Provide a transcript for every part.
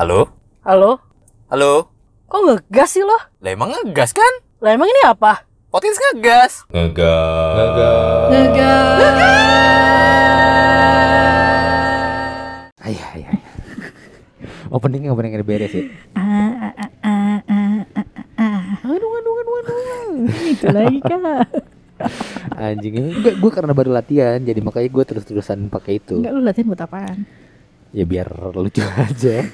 Halo? Halo? Halo? Kok ngegas sih lo? Lah emang ngegas kan? Lah emang ini apa? Potins ngegas. Ngegas. Ayah, ayah, ayah. Openingnya openingnya beres ya. Ah, ah, ah. Aduh, aduh, aduh, aduh. Itu lagi kak. Anjing ini gue, gue karena baru latihan jadi makanya gue terus-terusan pakai itu. Enggak lu latihan buat apaan? Ya biar lucu aja.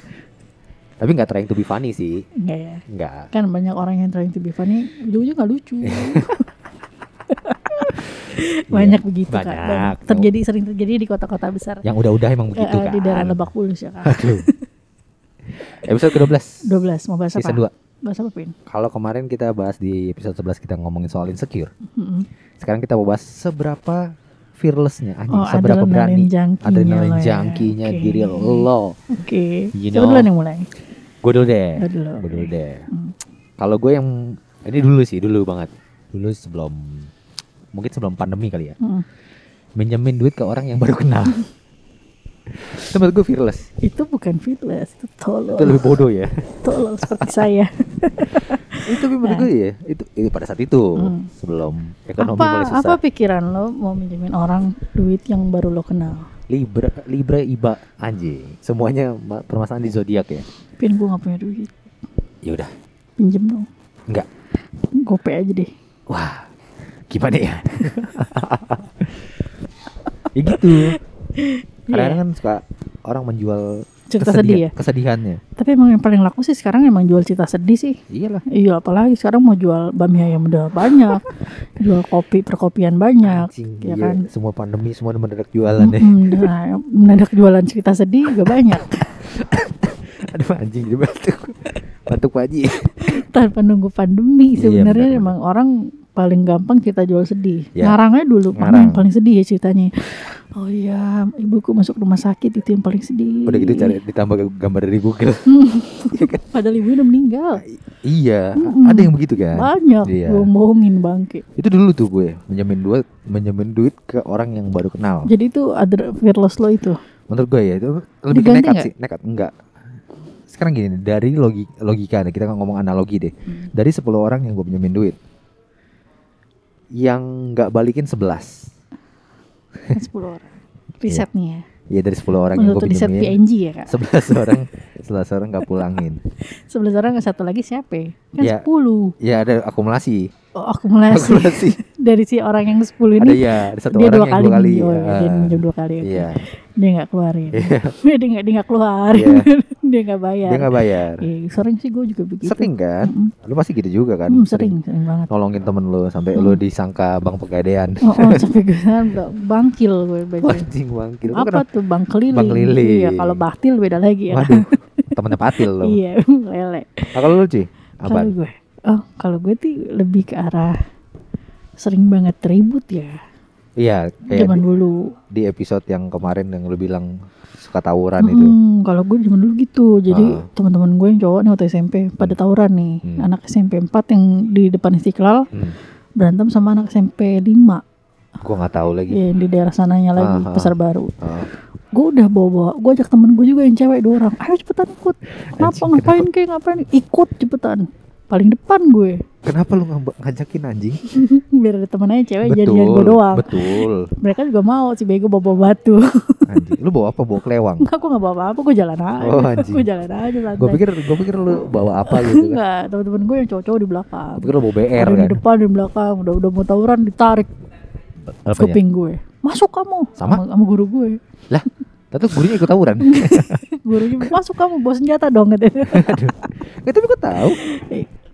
Tapi nggak trying to be funny sih. Enggak ya. Nggak. Kan banyak orang yang trying to be funny, ujung-ujung gak lucu. banyak begitu kak. Dan banyak. terjadi sering terjadi di kota-kota besar. Yang udah-udah emang begitu kan. Di daerah Lebak Bulus ya kak. Aduh. Episode ke-12 12 mau bahas apa? season 2. Bahas apa Pin? Kalau kemarin kita bahas di episode 11 kita ngomongin soal insecure. Mm-mm. Sekarang kita mau bahas seberapa fearlessnya anjing, Oh, seberapa berani junkie-nya adrenalin ya. junkie-nya Oke. diri lo. Oke. You Siapa know. duluan yang mulai? Gue dulu deh. Dulu. Gue dulu deh. Hmm. Kalau gue yang ini dulu sih, dulu banget. Dulu sebelum mungkin sebelum pandemi kali ya. Mm. Minjemin duit ke orang yang baru kenal. itu menurut gue fearless. Itu bukan fitness, itu tolol. Itu lebih bodoh ya. Tolol seperti saya. itu menurut gue ya, itu, itu pada saat itu Hmm. sebelum ekonomi mulai apa susah. apa pikiran lo mau minjemin orang duit yang baru lo kenal? Libra Libra Iba anjing. Semuanya ma- permasalahan di zodiak ya. Pin gue gak punya duit, Ya udah. pinjem dong. Enggak. Gope aja deh. Wah. Gimana ya? ya gitu. Kadang-kadang kan suka orang menjual Iya. Cerita sedih ya. kesedihannya. Tapi emang yang paling laku sih sekarang emang jual cerita sedih sih. Iyalah. Iya apalagi sekarang mau jual bami ayam udah banyak, jual kopi perkopian banyak, Anjing, ya iya. kan? Semua pandemi semua mendadak jualan ya. Mm-mm, nah, mendadak jualan cerita sedih juga banyak Aduh anjing jadi batuk. Batuk Pak Haji. tanpa nunggu pandemi Iya, sebenarnya benar-benar. emang orang paling gampang kita jual sedih. Ya. Ngarangnya dulu mana Ngarang. yang paling sedih ya ceritanya. Oh iya, ibuku masuk rumah sakit itu yang paling sedih. Udah gitu cari ditambah gambar dari Google. Padahal ibunya udah meninggal. iya, Mm-mm. ada yang begitu kan? Banyak, Iya. bohong-bohongin bangke. Itu dulu tuh gue menjamin duit, menjamin duit ke orang yang baru kenal. Jadi itu ada fearless lo itu. Menurut gue ya itu lebih Diganti nekat nggak? sih, nekat enggak. Sekarang gini, dari logi, logika nih, kita ngomong analogi deh. Hmm. Dari 10 orang yang gue pinjemin duit, yang nggak balikin 11 Kan 10 orang. Riset nih ya. Ya dari 10 orang yang Menurut gue riset PNG ya kak. 11 orang 11 orang nggak pulangin. 11 orang satu lagi siapa ya? Kan Ya. 10. Ya ada akumulasi. Oh, akumulasi. Akumulasi. Dari si orang yang 10 ini ada ya, ada satu dia orang dua yang kali, dua kali. minjem. Oh, Ah, dia minjem dua kali. Iya. Dia nggak keluarin. Iya. dia nggak dia nggak keluarin. Iya. dia nggak bayar. Dia nggak bayar. Iya, sering sih gue juga begitu. Sering kan? Mm-mm. Lu pasti gitu juga kan? Hmm, sering, sering banget. Nolongin temen lu sampai Hmm. lu disangka bang pegadaian. Oh, oh sampai gue bangkil gue. Anjing bangkil. Apa kenapa? tuh bang keliling? Bang keliling. Iya, kalau baktil beda lagi ya. Waduh, temennya patil lo. iya, lele. Nah, kalau lu cuy, apa? Kalau gue, oh kalau gue tuh lebih ke arah sering banget ribut ya. Iya, kayak Zaman di, dulu. di episode yang kemarin yang lu bilang suka tawuran itu. Mm-mm, kalau gue zaman dulu gitu. Jadi Ah. teman-teman gue yang cowok nih waktu SMP pada tawuran nih. Hmm. Anak SMP 4 yang di depan Istiqlal Hmm. berantem sama anak SMP 5 Gua nggak tahu lagi. ya, di daerah sananya lagi ah. Pasar Baru. Ah. Gue udah bawa-bawa, gue ajak temen gue juga yang cewek dua orang. Ayo cepetan ikut. Kenapa Anjing, ngapain kayak ngapain? Ikut cepetan. Paling depan gue. Kenapa lu ngajakin anjing? Biar ada temen aja cewek jadian gue doang. betul. Mereka juga mau si bego bawa, -bawa batu. Anjing, lu bawa apa? Bawa kelewang. Enggak, gue gak bawa apa-apa, gue jalan aja. Oh, anjing. gue jalan aja santai. Gue pikir gue pikir lu bawa apa gitu kan. Enggak, temen-temen gue yang cowok-cowok di belakang. Gue pikir lu bawa BR Ada kan. di depan, di belakang, udah udah mau tawuran ditarik Apanya? kuping gue. Masuk kamu Sama? sama guru gue. Lah, tapi gurunya ikut tawuran. Gurunya masuk kamu bawa senjata dong katanya. Aduh. Nggak, tapi gue tahu.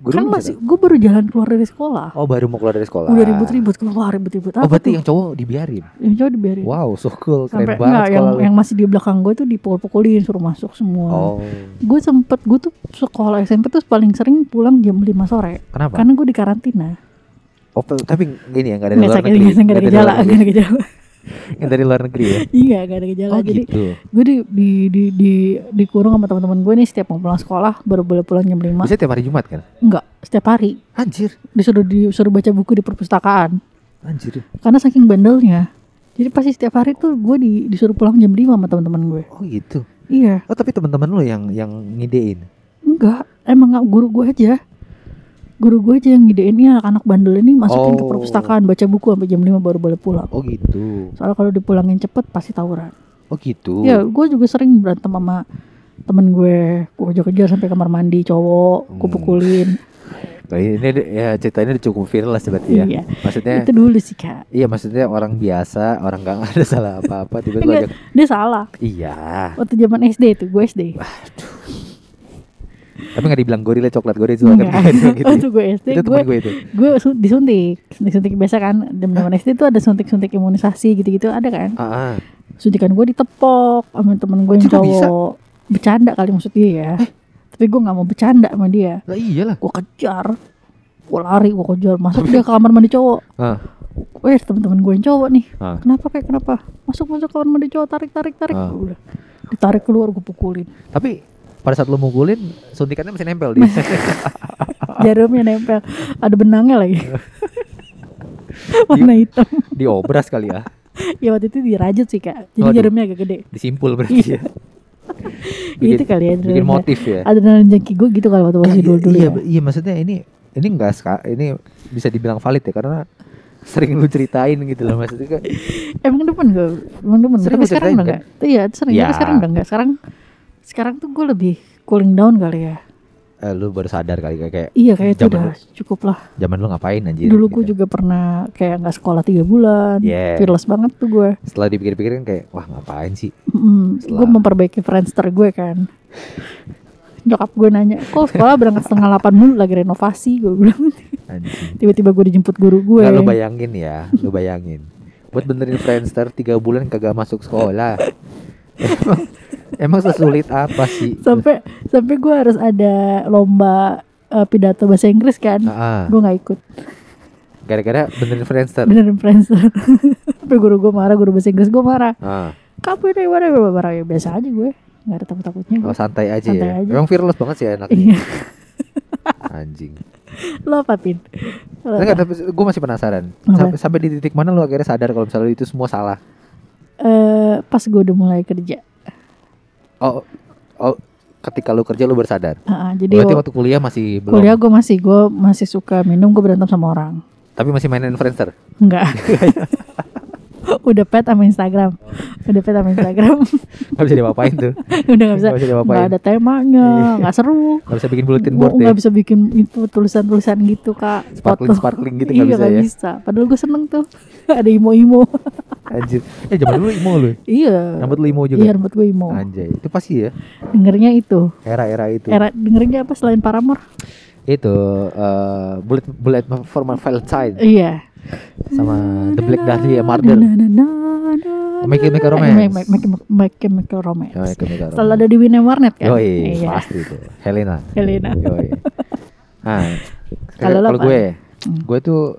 Guru kan masih gue baru jalan keluar dari sekolah. Oh, baru mau keluar dari sekolah. Udah ribut-ribut keluar ribut-ribut Oh, apa berarti tuh? yang cowok dibiarin. yang cowok dibiarin. Wow, so cool. Keren Sampai banget enggak yang lu. yang masih di belakang gue tuh dipukul-pukulin suruh masuk semua. Oh, Gue sempet gue tuh sekolah SMP tuh paling sering pulang jam 5 sore kenapa? karena gue di karantina. Oh, tapi gini ya, luar sakit, negeri. nggak nggak ada gejala, negeri. ada gejala. Yang dari luar negeri ya. Iya, gak ada gejala. Oh, Jadi gitu. gue di di di di dikurung sama teman-teman gue nih setiap mau pulang sekolah baru boleh pulang jam 5 Bisa tiap hari Jumat kan? Enggak, setiap hari Anjir, disuruh disuruh baca buku di perpustakaan anjir. karena saking bandelnya. Jadi pasti setiap hari tuh gue di, disuruh pulang jam 5 sama teman-teman gue. Oh gitu. Iya, Oh tapi teman-teman lu yang yang ngidein. enggak. Emang nggak guru gue aja. Guru gue aja yang ngidein ini anak-anak bandel ini masukin ke Oh. perpustakaan baca buku sampai jam 5 baru boleh pulang. Oh gitu. Soalnya kalau dipulangin cepet pasti tawuran. Oh gitu. Ya, gue juga sering berantem sama temen gue. Gue kejar-kejar sampai kamar mandi cowok, gue Hmm. pukulin. Nah, ini ya ceritanya udah cukup viral lah seperti ya. Iya. Maksudnya Itu dulu sih kak. iya maksudnya orang biasa, orang gak ada salah apa-apa tiba-tiba dia salah. Iya. Waktu zaman SD itu, gue SD. Tapi gak dibilang gorila coklat gorila itu kan Enggak. gitu. Waktu gue SD, itu gue gue itu. gue su- disuntik, disuntik biasa kan. Zaman zaman SD itu ada suntik-suntik imunisasi gitu-gitu ada kan. Ah, ah. Suntikan gue ditepok sama temen gue yang kok bisa? cowok. Bercanda kali maksud dia ya. Tapi gue nggak mau bercanda sama dia. Lah iyalah. Gue kejar, gue lari, gue kejar. Masuk dia ke kamar mandi cowok. Ah. Weh temen-temen gue yang cowok nih. Ah. Kenapa kayak kenapa? Masuk masuk kamar mandi cowok tarik tarik tarik. Ah. Udah. Ditarik keluar gue pukulin. Tapi pada saat lu mukulin suntikannya masih nempel di. Jarumnya nempel. Ada benangnya lagi. Warna hitam. diobras kali ya. Ya waktu itu dirajut sih kak. Jadi Waduh. jarumnya agak gede. Disimpul berarti ya. Bikin- itu kali ya. Bikin motif ya. Adrenalin jengki gue gitu kalau waktu masih Iya, dulu dulu iya, ya. iya, maksudnya ini ini enggak ska- ini bisa dibilang valid ya karena sering lu ceritain gitu loh maksudnya kan Emang depan gue, emang depan. Sering Tapi sekarang udah enggak. Iya sering. Ya. Tapi sekarang udah enggak. Sekarang sekarang tuh gue lebih cooling down kali ya. eh, lu baru sadar kali kayak, kayak Iya kayak itu udah cukup lah. zaman lu ngapain anjir Dulu gue gitu. juga pernah kayak nggak sekolah tiga bulan. Yeah. Fearless banget tuh gue. setelah dipikir-pikirin kayak wah ngapain sih Mm, gue Setelah- memperbaiki Friendster gue kan. Nyokap gue nanya, kok sekolah berangkat setengah delapan mulu lagi renovasi gue bilang. Tiba-tiba gue dijemput guru gue. Nggak, lu bayangin ya lu bayangin buat benerin Friendster tiga bulan kagak masuk sekolah emang, sesulit apa sih sampai sampai gue harus ada lomba eh, pidato bahasa Inggris kan. Ah, ah. Gue nggak ikut. gara-gara benerin Friendster Benerin Friendster. Sampai guru gue marah, guru bahasa Inggris gue marah. ah. Kamu ini mana gue marah ya biasa aja gue. Nggak ada takut-takutnya. Oh santai aja Santai ya aja. Emang fearless banget sih anaknya Iya. Anjing Lo apa Pin? Lo Enggak, tapi gue masih penasaran. Sampai, sampai di titik mana lu akhirnya sadar kalau misalnya itu semua salah? Eh, pas gue udah mulai kerja. Oh, oh, ketika lu kerja lu bersadar. Ah, jadi Berarti wa- waktu kuliah masih belum. kuliah gue masih gue masih suka minum gue berantem sama orang. Tapi masih mainin Friendster. Enggak. udah pet sama Instagram. Udah pet sama Instagram. Gak bisa diapain tuh. udah nggak bisa. Nggak bisa. Nggak ada temanya, Iya. nggak seru. Gak bisa bikin bulletin board ya. nggak bisa bikin itu tulisan-tulisan gitu kak. Sparkling Foto. sparkling gitu iya, nggak bisa nggak ya. bisa. Padahal gue seneng tuh. ada imo-imo. Anjir. Eh zaman dulu imo lu. iya. Rambut lu imo juga. Iya rambut gue imo. Anjay, itu pasti ya. Dengernya itu. Era-era itu. Era dengernya apa selain Paramore? Itu eh bullet bullet for my Valentine Iya. sama The Black Dahlia Murder. My Chemical na. Romance. Chemical- My Chemical Romance. Oh, Selalu ada di Winnie Warnet kan? Yoi, Iya. pasti itu. Helena. Helena. Yoi. Nah, Kalau apa? gue, Hmm. gue tuh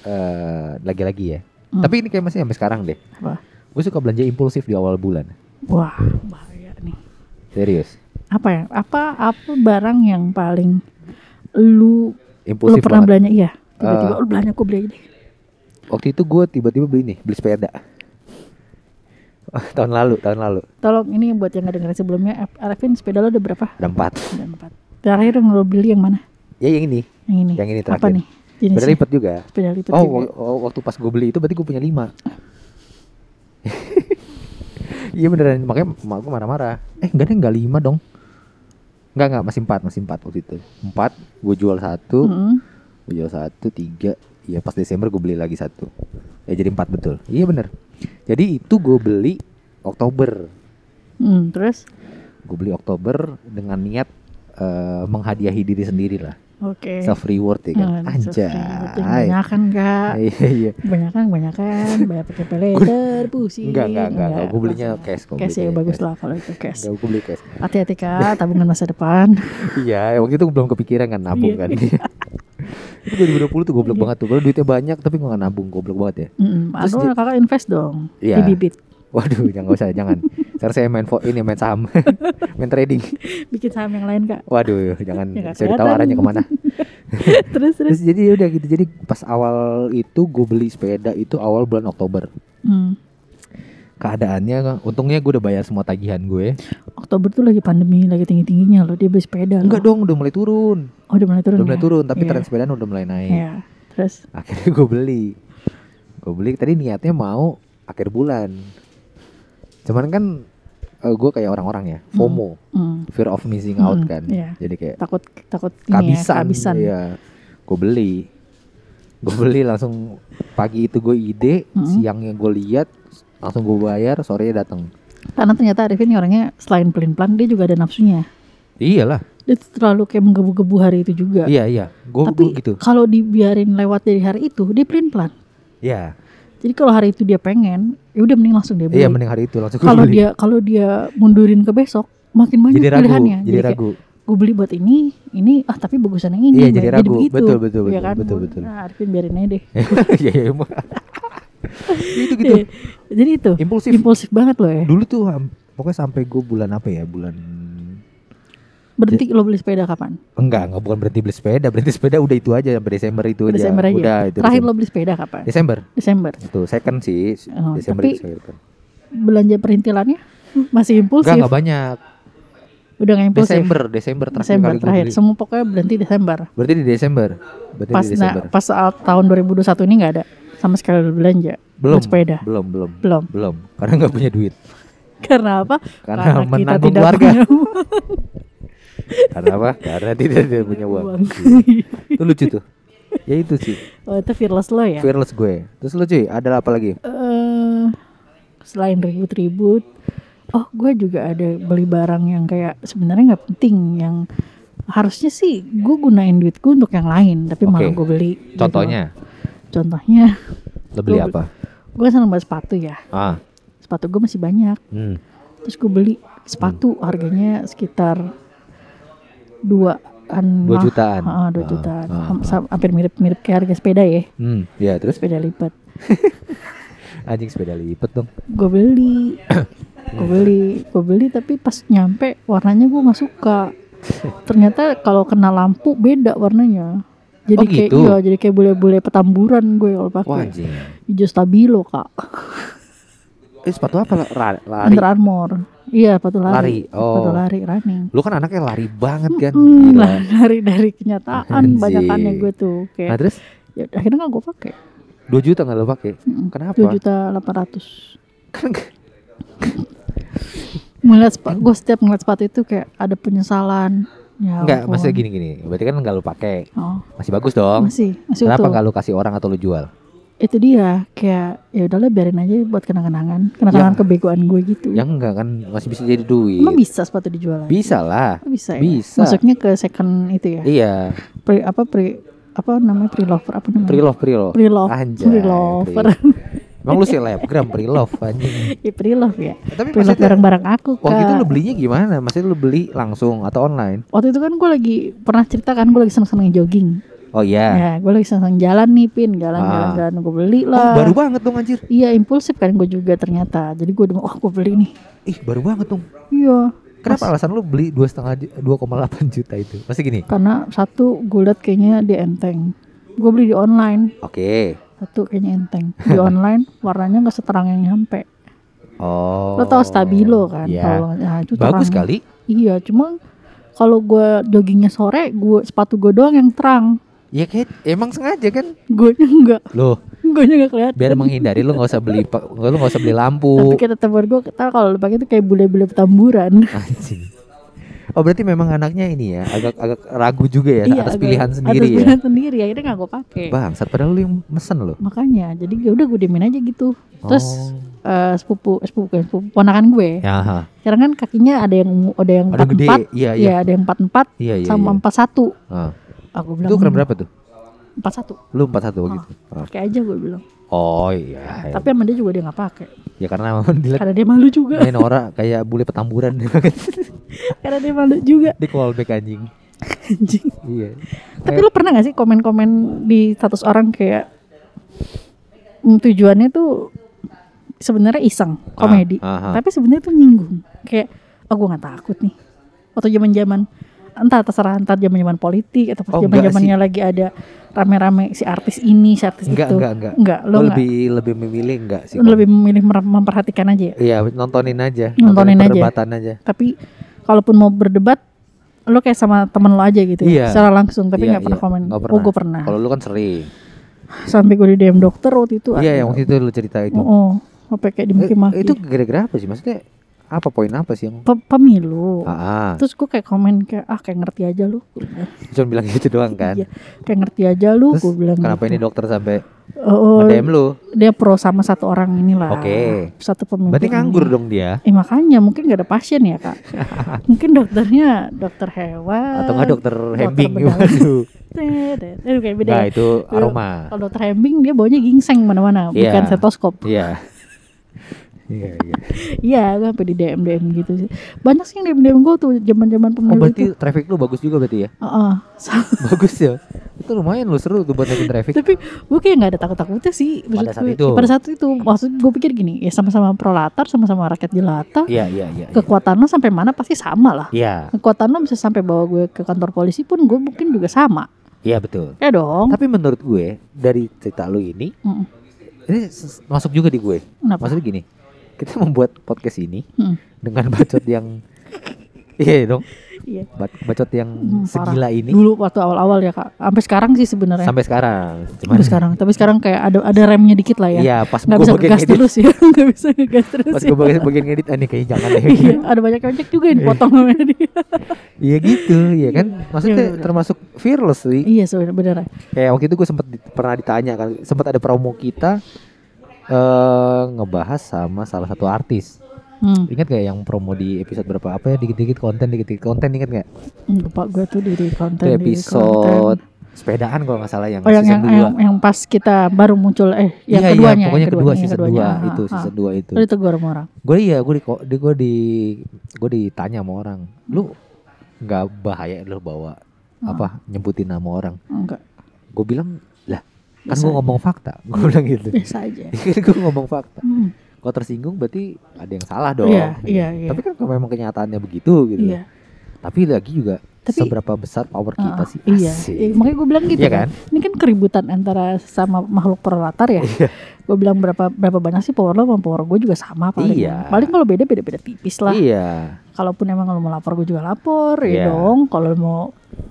eh, lagi-lagi ya. Hmm. Tapi ini kayak masih sampai sekarang deh. Apa? Gue suka belanja impulsif di awal bulan. Wah, bahaya nih. Serius. Apa ya? Apa apa barang yang paling lu Impulsif lu pernah banget. belanja? Iya. Tiba-tiba Ah. lu belanja aku beli deh. Waktu itu gue tiba-tiba beli nih, beli sepeda. tahun lalu, tahun lalu. Tolong ini buat yang nggak dengerin sebelumnya, Arifin sepeda lo udah berapa? Ada empat. Udah empat. Terakhir yang lo beli yang mana? Ya yang ini, Yang ini. yang ini Apa terakhir. nih? Jenisnya? Sepeda lipat juga. Sepeda lipat Oh, juga. oh, waktu pas gue beli itu berarti gue punya lima. Iya beneran, makanya mak gue marah-marah. Eh enggak deh, enggak lima dong. Enggak, enggak, masih empat, masih empat waktu itu. Empat, gue jual satu, Mm-mm. gue jual satu, tiga. Iya pas Desember gue beli lagi satu. Ya jadi empat betul. Iya bener. Jadi itu gue beli Oktober. Hmm, terus? Gue beli Oktober dengan niat eh, menghadiahi diri sendiri lah. Oke. Self reward ya kan. Nah, Anjay. Banyakan kak. Iya iya. Banyakan, banyakan. Banyak pakai peleter, pusing. Enggak, enggak, enggak, enggak. Gue belinya cash kok. Cash ya bagus lah kalau itu cash. Enggak, gue beli cash. Hati-hati kak, tabungan masa depan. Iya, waktu itu gue belum kepikiran kan nabung Iya. kan. itu 2020 tuh goblok Iya. banget tuh. Padahal duitnya banyak tapi gue gak nabung, goblok banget ya. Mm, Terus aduh, di- kakak invest dong Iya. di bibit. Waduh, jangan usah, jangan. Sekarang saya main ini main saham, main trading. Bikin saham yang lain kak. Waduh, jangan. Ya, saya tahu arahnya ke mana. terus terus. Terus jadi udah gitu. Jadi pas awal itu gue beli sepeda itu awal bulan Oktober. Hmm. Keadaannya, untungnya gue udah bayar semua tagihan gue. Oktober tuh lagi pandemi, lagi tinggi-tingginya loh. Dia beli sepeda. Enggak loh. dong, udah mulai turun. Oh, udah mulai turun. Udah mulai ya? turun, tapi Iya. tren sepedaan udah mulai naik. Iya. Terus Akhirnya gue beli. Gue beli tadi niatnya mau akhir bulan. Cuman kan gue kayak orang-orang ya, FOMO, hmm, fear of missing out Hmm, kan. iya. Jadi kayak takut takut ini ya, kehabisan. kehabisan. Iya. Gue beli. Gue beli langsung pagi itu gue ide, Mm-mm. siangnya gue lihat, langsung gue bayar, sorenya datang. Karena ternyata Arifin ini orangnya selain pelin-pelan dia juga ada nafsunya. Iyalah. Dia terlalu kayak menggebu-gebu hari itu juga. Iya iya. Gue Tapi gitu. kalau dibiarin lewat dari hari itu, dia pelin-pelan. Iya. Jadi kalau hari itu dia pengen, ya udah mending langsung dia beli. Iya mending hari itu langsung kalau dia kalau dia mundurin ke besok, makin banyak jadi ragu, pilihannya. jadi ragu. gue beli buat ini, ini ah tapi bagusan yang ini. Iya, jadi ragu. begitu. Betul, betul, Iya betul, kan? betul, betul. Nah, Arifin biarin aja deh. Iya iya emang. itu gitu. Iya. Jadi itu Impulsif. impulsif banget loh ya. Dulu tuh pokoknya sampai gue bulan apa ya? Bulan Berhenti lo beli sepeda kapan? enggak, enggak bukan berhenti beli sepeda, berhenti sepeda udah itu aja sampai Desember itu aja. Desember aja. Udah itu. Terakhir lo Desember. beli sepeda kapan? Desember. Desember. Itu second sih. Oh, Desember tapi itu second. belanja perintilannya masih impulsif. Enggak, enggak banyak. Udah gak impulsif. Desember, Desember terakhir Desember kali terakhir. beli. Semua pokoknya berhenti Desember. Berarti di Desember. Berarti Pas di nah, Desember. pas saat tahun 2021 ini nggak ada sama sekali belanja belum. sepeda. Belum, belum. Belum. Belum. Karena enggak punya duit. Karena apa? Karena kita menanggung tidak keluarga. punya uang. Karena apa? Karena tidak, tidak punya uang. Uang. itu lucu tuh. Ya itu sih. oh, itu fearless lo ya? Fearless gue. Terus lu cuy, ada apa lagi? Eh, selain ribut-ribut, oh gue juga ada beli barang yang kayak sebenarnya nggak penting yang harusnya sih gue gunain duit gue untuk yang lain tapi malah Oke. gue beli gitu. Contohnya, contohnya lo beli Gua apa? gue seneng banget sepatu ya Ah, sepatu gue masih banyak hmm. terus gue beli sepatu harganya sekitar duaan Dua lah. jutaan. Ah, dua Ah, jutaan. ah, ah. hampir mirip-mirip kayak harga sepeda ya? Hmm, ya terus? Sepeda lipat. Anjing sepeda lipat dong. gue beli. Gue beli. Gue beli tapi pas nyampe warnanya gue nggak suka. Ternyata kalau kena lampu beda warnanya. Jadi Oh, kayak gitu? iya jadi kayak bule-bule petamburan gue kalau pakai. Hijau stabilo kak Eh sepatu apa? Lari. Under Armour iya sepatu lari, Lari, oh. sepatu lari running Lu kan anaknya lari banget kan. Hmm, Gila. lah, lari dari kenyataan banyakannya gue tuh Nah kayak terus ya, akhirnya nggak gue pakai 2 juta nggak lo pakai? Mm-mm. Kenapa? dua juta delapan ratus Kan nggak- melihat sepatu gue setiap ngeliat sepatu itu kayak ada penyesalan ya Enggak, maksudnya gini-gini. Berarti kan nggak lo pakai. oh, Masih bagus dong. masih masih Kenapa utuh. nggak lo kasih orang atau lo jual? Itu dia kayak ya udahlah biarin aja buat kenang-kenangan kenang-kenangan Ya. kebegoan gue gitu Yang enggak kan masih bisa jadi duit. emang bisa sepatu dijual lagi? Bisa lah. Oh, bisa ya Bisa. masuknya ke second itu ya Iya. pre apa pre apa namanya pre lover apa namanya Pre-love, pre-love. pre love Anjay, pre lover Emang lu selebgram pre-love anjing. ya pre love ya Tapi pre love maksudnya barang-barang aku kak waktu itu lu belinya gimana? Maksudnya lu beli langsung atau online? waktu itu kan gue lagi pernah cerita kan gue lagi seneng-seneng jogging Oh iya. ya gue lagi seneng jalan nih pin jalan-jalan Ah. gue beli Oh, lah baru banget dong anjir. iya impulsif kan gue juga ternyata jadi gue udah oh gue beli nih Ih, baru banget dong. iya Kenapa alasan lu beli dua setengah ju- 2,8 juta itu? Masih gini. karena satu gue liat kayaknya dia enteng gue beli di online Oke. satu kayaknya enteng di online warnanya nggak seterang yang nyampe Oh. lo tau stabilo kan Iya. kalau nah, itu Bagus terang. kali. iya cuma kalau gue joggingnya sore gue sepatu gue doang yang terang Ya kayak emang sengaja kan. gue enggak Loh, gue nggak kelihatan biar menghindari lu nggak usah beli lu nggak usah beli lampu. tapi kata teman gue kata kalau lu pakai itu kayak bule-bule petamburan Anjing. Oh berarti memang anaknya ini ya agak agak ragu juga ya atas agak- pilihan sendiri atas ya. pilihan sendiri akhirnya nggak gue pakai Bangsat padahal lu yang mesen loh. makanya jadi ya udah gue diemin aja gitu terus Oh. eh, sepupu eh, sepupu kan sepupu ponakan gue Ya, sekarang kan kakinya ada yang ada yang empat empat Iya, iya. ya ada yang empat empat Iya, iya. sama iya. empat satu. Aku bilang Itu ukuran berapa tuh? empat satu Lu 41 gitu. Oh. pakai aja gue bilang Oh iya. ya. tapi sama dia juga dia nggak pakai ya karena dilihat karena dia malu juga main orang kayak bule petamburan karena dia malu juga di callback anjing. anjing Iya. tapi lu pernah gak sih komen-komen di status orang kayak mm, tujuannya tuh sebenarnya iseng komedi Ah, ah, ah. tapi sebenarnya tuh nyinggung kayak oh gue nggak takut nih waktu zaman zaman entah terserah entar zaman zaman politik atau pas Oh, zaman zamannya lagi ada rame-rame si artis ini si artis Enggak, itu enggak, enggak. enggak lo Gue enggak lebih lebih memilih enggak sih. Lo lebih memilih memperhatikan aja ya Iya, nontonin aja. Nontonin aja. perdebatan aja. tapi kalaupun mau berdebat lo kayak sama temen lo aja gitu Iya. ya secara langsung tapi Iya, nggak pernah iya. komen Nggak oh pernah. gue pernah Kalau lu kan sering. sampai gue di DM dokter waktu itu Iya, yang waktu itu lu cerita itu. oh, oh sampai kayak Eh, dimaki-maki itu gara-gara apa sih? Maksudnya apa poin apa sih yang Pe- pemilu Ah, ah. terus gue kayak komen kayak ah kayak ngerti aja lu cuma bilang gitu doang kan. Iya, kayak ngerti aja lu gue bilang kenapa gitu. ini dokter sampai oh, nge-DM lu? dia pro sama satu orang inilah Oke. satu pemimpin Berarti nganggur dong dia. eh makanya mungkin gak ada pasien ya kak mungkin dokternya dokter hewan Atau enggak dokter Hembing. Tet, tet. Aduh, kayak beda Nah, ya. itu aroma. Kalau dokter Hembing dia baunya gingseng mana-mana, Iya. bukan stetoskop. Iya. Iya, iya. Iya, gue sampai di DM DM gitu sih. Banyak sih yang DM DM gue tuh zaman-zaman Oh, pemilu berarti itu. traffic lu bagus juga berarti ya? Heeh. bagus ya. Itu lumayan lu seru tuh buat naikin traffic. Tapi gue kayak nggak ada takut-takutnya sih. maksud Pada saat gue. itu. Pada saat itu, maksud gue pikir gini, ya sama-sama prolatar, sama-sama rakyat jelata. Iya, iya, iya. iya. Kekuatan lo sampai mana pasti sama lah. Iya, Kekuatan lo bisa sampai bawa gue ke kantor polisi pun gue mungkin juga sama. iya betul. Ya dong. Tapi menurut gue dari cerita lu ini Mm. ini ses- masuk juga di gue. Kenapa? Maksudnya gini, kita membuat podcast ini Mm. dengan bacot yang iya dong, Iya. ba- bacot yang Hmm, parah. segila ini Dulu waktu awal-awal ya kak. Sampai sekarang sih sebenarnya. sampai sekarang. Cuman Sampai sekarang. Tapi sekarang kayak ada ada remnya dikit lah ya. iya pas nggak gue bisa ngegas terus ya nggak bisa ngegas terus pas ya. gue bagian, bagian edit, ah, ini kayaknya jangan deh. iya ada banyak ojek juga yang dipotong sama dia Iya gitu, ya kan. Maksudnya Iya, bener. termasuk fearless sih. iya sebenarnya Kayak waktu itu gue sempat di- pernah ditanya kan, sempat ada promo kita eh ngebahas sama salah satu artis. hmm. Ingat gak yang promo di episode berapa apa ya dikit-dikit konten dikit-dikit konten ingat gak? lupa gue tuh di, di konten Itu di episode konten. sepedaan kalau nggak salah yang oh yang season yang, 2. yang yang pas kita baru muncul eh yang iya, keduanya iya, pokoknya yang kedua yang season 2 keduanya. itu Ah, season ah. 2 itu. Lu ditegur sama orang Gue iya, gue di di gue di gue ditanya sama orang, lu nggak bahaya lu bawa Ah. apa nyebutin nama orang? enggak Gue bilang kan gue ngomong fakta, gue bilang gitu. biasa aja gue ngomong fakta. hmm. Kalau tersinggung berarti ada yang salah dong. iya iya iya Tapi kan kalau memang kenyataannya begitu gitu. iya Tapi lagi juga Tapi- seberapa besar power kita Ah, sih? iya Asik. Iya, makanya gue bilang gitu Iya kan. kan? ini kan keributan antara sama makhluk prolatar ya gue bilang berapa berapa banyak sih power lo sama power gue juga sama paling Iya. paling kalau beda beda beda tipis lah Iya. kalaupun emang lo mau lapor gue juga lapor Iya. ya dong kalau mau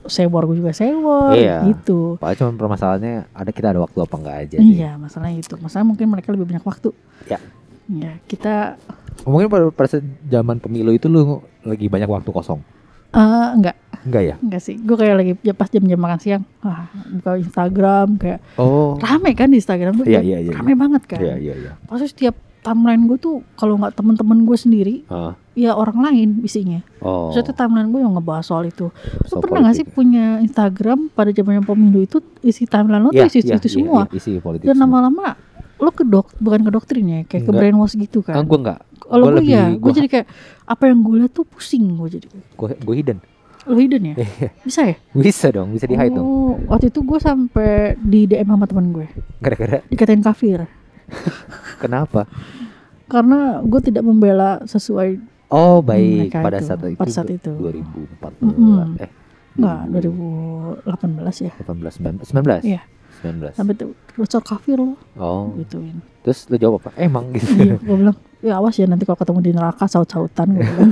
sewor gue juga sewor Iya. gitu Paling cuma permasalahannya ada kita ada waktu apa enggak aja sih. iya masalahnya itu masalah mungkin mereka lebih banyak waktu Ya. ya kita Mungkin pada, pada zaman pemilu itu lu lagi banyak waktu kosong. eh enggak Enggak ya? enggak sih gue kayak lagi ya pas jam-jam makan siang wah buka Instagram kayak Oh. rame kan di Instagram tuh Iya, kayak iya, iya. rame banget kan Iya, iya, iya. pasti setiap timeline gue tuh kalau nggak temen-temen gue sendiri Ah. ya orang lain isinya Oh. Maksudnya timeline gue yang ngebahas soal itu. Lo Soal pernah gak sih punya Instagram pada zaman pemilu itu isi timeline lo Iya, tuh isi iya, itu iya, semua. iya, isi politik. Dan lama-lama lo ke dok bukan ke doktrin ya, kayak ke Enggak. brainwash gitu Kan kan. gue enggak. Kalau gue ya, gue jadi kayak apa yang gue lihat tuh pusing gue jadi. Gue gue hidden. Lo hidden ya? Iya. Bisa ya? Bisa dong, bisa di hide dong. Oh, waktu itu gue sampai di DM sama teman gue, Gara-gara dikatain kafir. kenapa? Karena gue tidak membela sesuai Oh, baik. mereka Pada itu, saat itu. pada saat itu. 2014. Mm-mm. Eh, Enggak, 2000 2018 ya. 18 19 19. Iya. 19. Sampai tuh bocor kafir lo Oh. gituin. Terus lu jawab apa? Emang gitu. iya, gue bilang, ya awas ya nanti kalau ketemu di neraka saut-sautan gue bilang.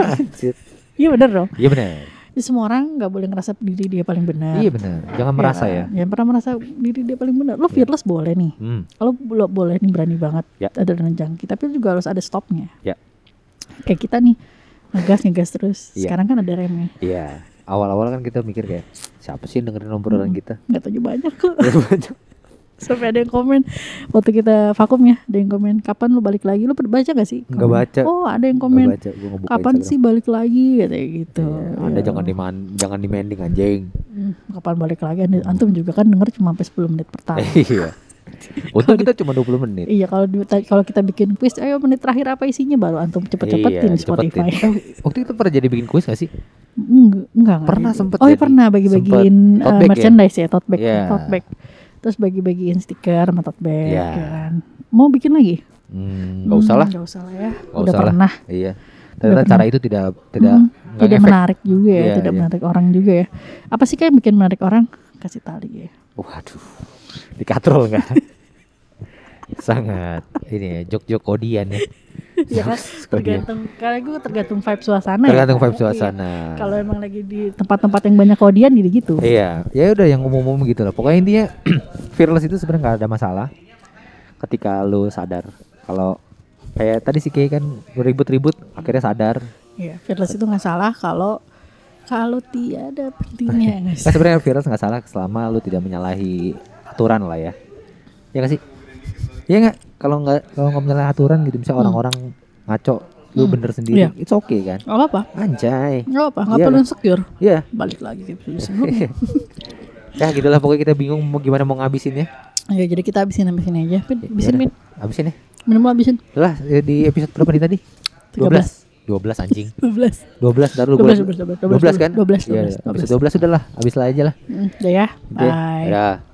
Iya bener dong. Iya benar. Jadi semua orang nggak boleh ngerasa diri dia paling benar. Iya benar. Jangan Iya merasa ya. Jangan pernah merasa diri dia paling benar. Lo fearless boleh nih. Hmm. Lo boleh nih berani banget. Ya. Ada dan jangki. Tapi juga harus ada stopnya. Ya. Kayak kita nih ngegas ngegas terus. Iya. Sekarang kan ada remnya. Iya. Awal-awal kan kita mikir kayak siapa sih yang dengerin obrolan Hmm. kita? Nggak tahu banyak kok. Sampai ada yang komen waktu kita vakum ya, ada yang komen kapan lo balik lagi? Lo baca gak sih? Nggak baca. Oh ada yang komen. baca, gua Kapan Instagram. sih balik lagi katanya gitu. Iya, Anda Ya. jangan diman jangan demanding anjing. Hmm, kapan balik lagi? Antum juga kan denger cuma sampai 10 menit pertama. Iya. Untung kita cuma 20 menit. iya, kalau kalau kita bikin quiz, ayo menit terakhir apa isinya baru antum cepet-cepetin Iya, di Spotify. cepetin. Eh, Waktu itu pernah jadi bikin kuis gak sih? enggak, enggak, enggak Pernah sempet Oh, iya pernah bagi-bagiin uh, bag ya? merchandise ya, tote bag, Iya. tote bag. Terus bagi-bagiin stiker sama tote bag Iya. ya kan. Mau bikin lagi? Hmm, gak usah lah. Gak usah lah ya. Nggak Udah usah lah. pernah. Iya. Ternyata Udah cara itu tidak tidak nggak tidak ngefek. menarik juga ya, Iya, tidak iya. menarik orang juga ya. Apa sih kayak bikin menarik orang? Kasih tali ya. Waduh, dikatrol nggak? Sangat ini ya, jok-jok kodian ya. Iya kan? Kodian. tergantung karena gue tergantung vibe suasana ya. Tergantung vibe Iya. suasana. Kalau emang lagi di tempat-tempat yang banyak kodian jadi gitu. Iya, ya udah yang umum-umum gitu lah. Pokoknya intinya fearless itu sebenarnya nggak ada masalah. Ketika lu sadar kalau kayak tadi si Kay kan ribut-ribut akhirnya sadar. Iya, fearless itu nggak salah kalau kalau tiada pentingnya Kan sebenarnya fearless nggak salah selama lu tidak menyalahi aturan lah ya. Ya nggak sih? Iya nggak? Kalau nggak kalau nggak menyalahi aturan gitu, misalnya orang-orang ngaco, lu Hmm. bener sendiri, Iya. it's okay kan? Gak apa-apa, Anjay. gak apa-apa, nggak Iya perlu kan? insecure. Iya. Balik lagi ke episode sebelumnya. ya gitulah pokoknya kita bingung mau gimana mau ngabisinnya. Ya jadi kita habisin habisin aja. Habisin Yaudah, min, Habisin ya. minum lo habisin. Lah ya di episode berapa nih tadi? 13. 12 anjing. 12 12 ntar lu 12, gua- 12, 12, 12 kan? 12, Iya, 12, episode 12 udah lah, habis lah aja lah. Hmm, Udah ya, bye.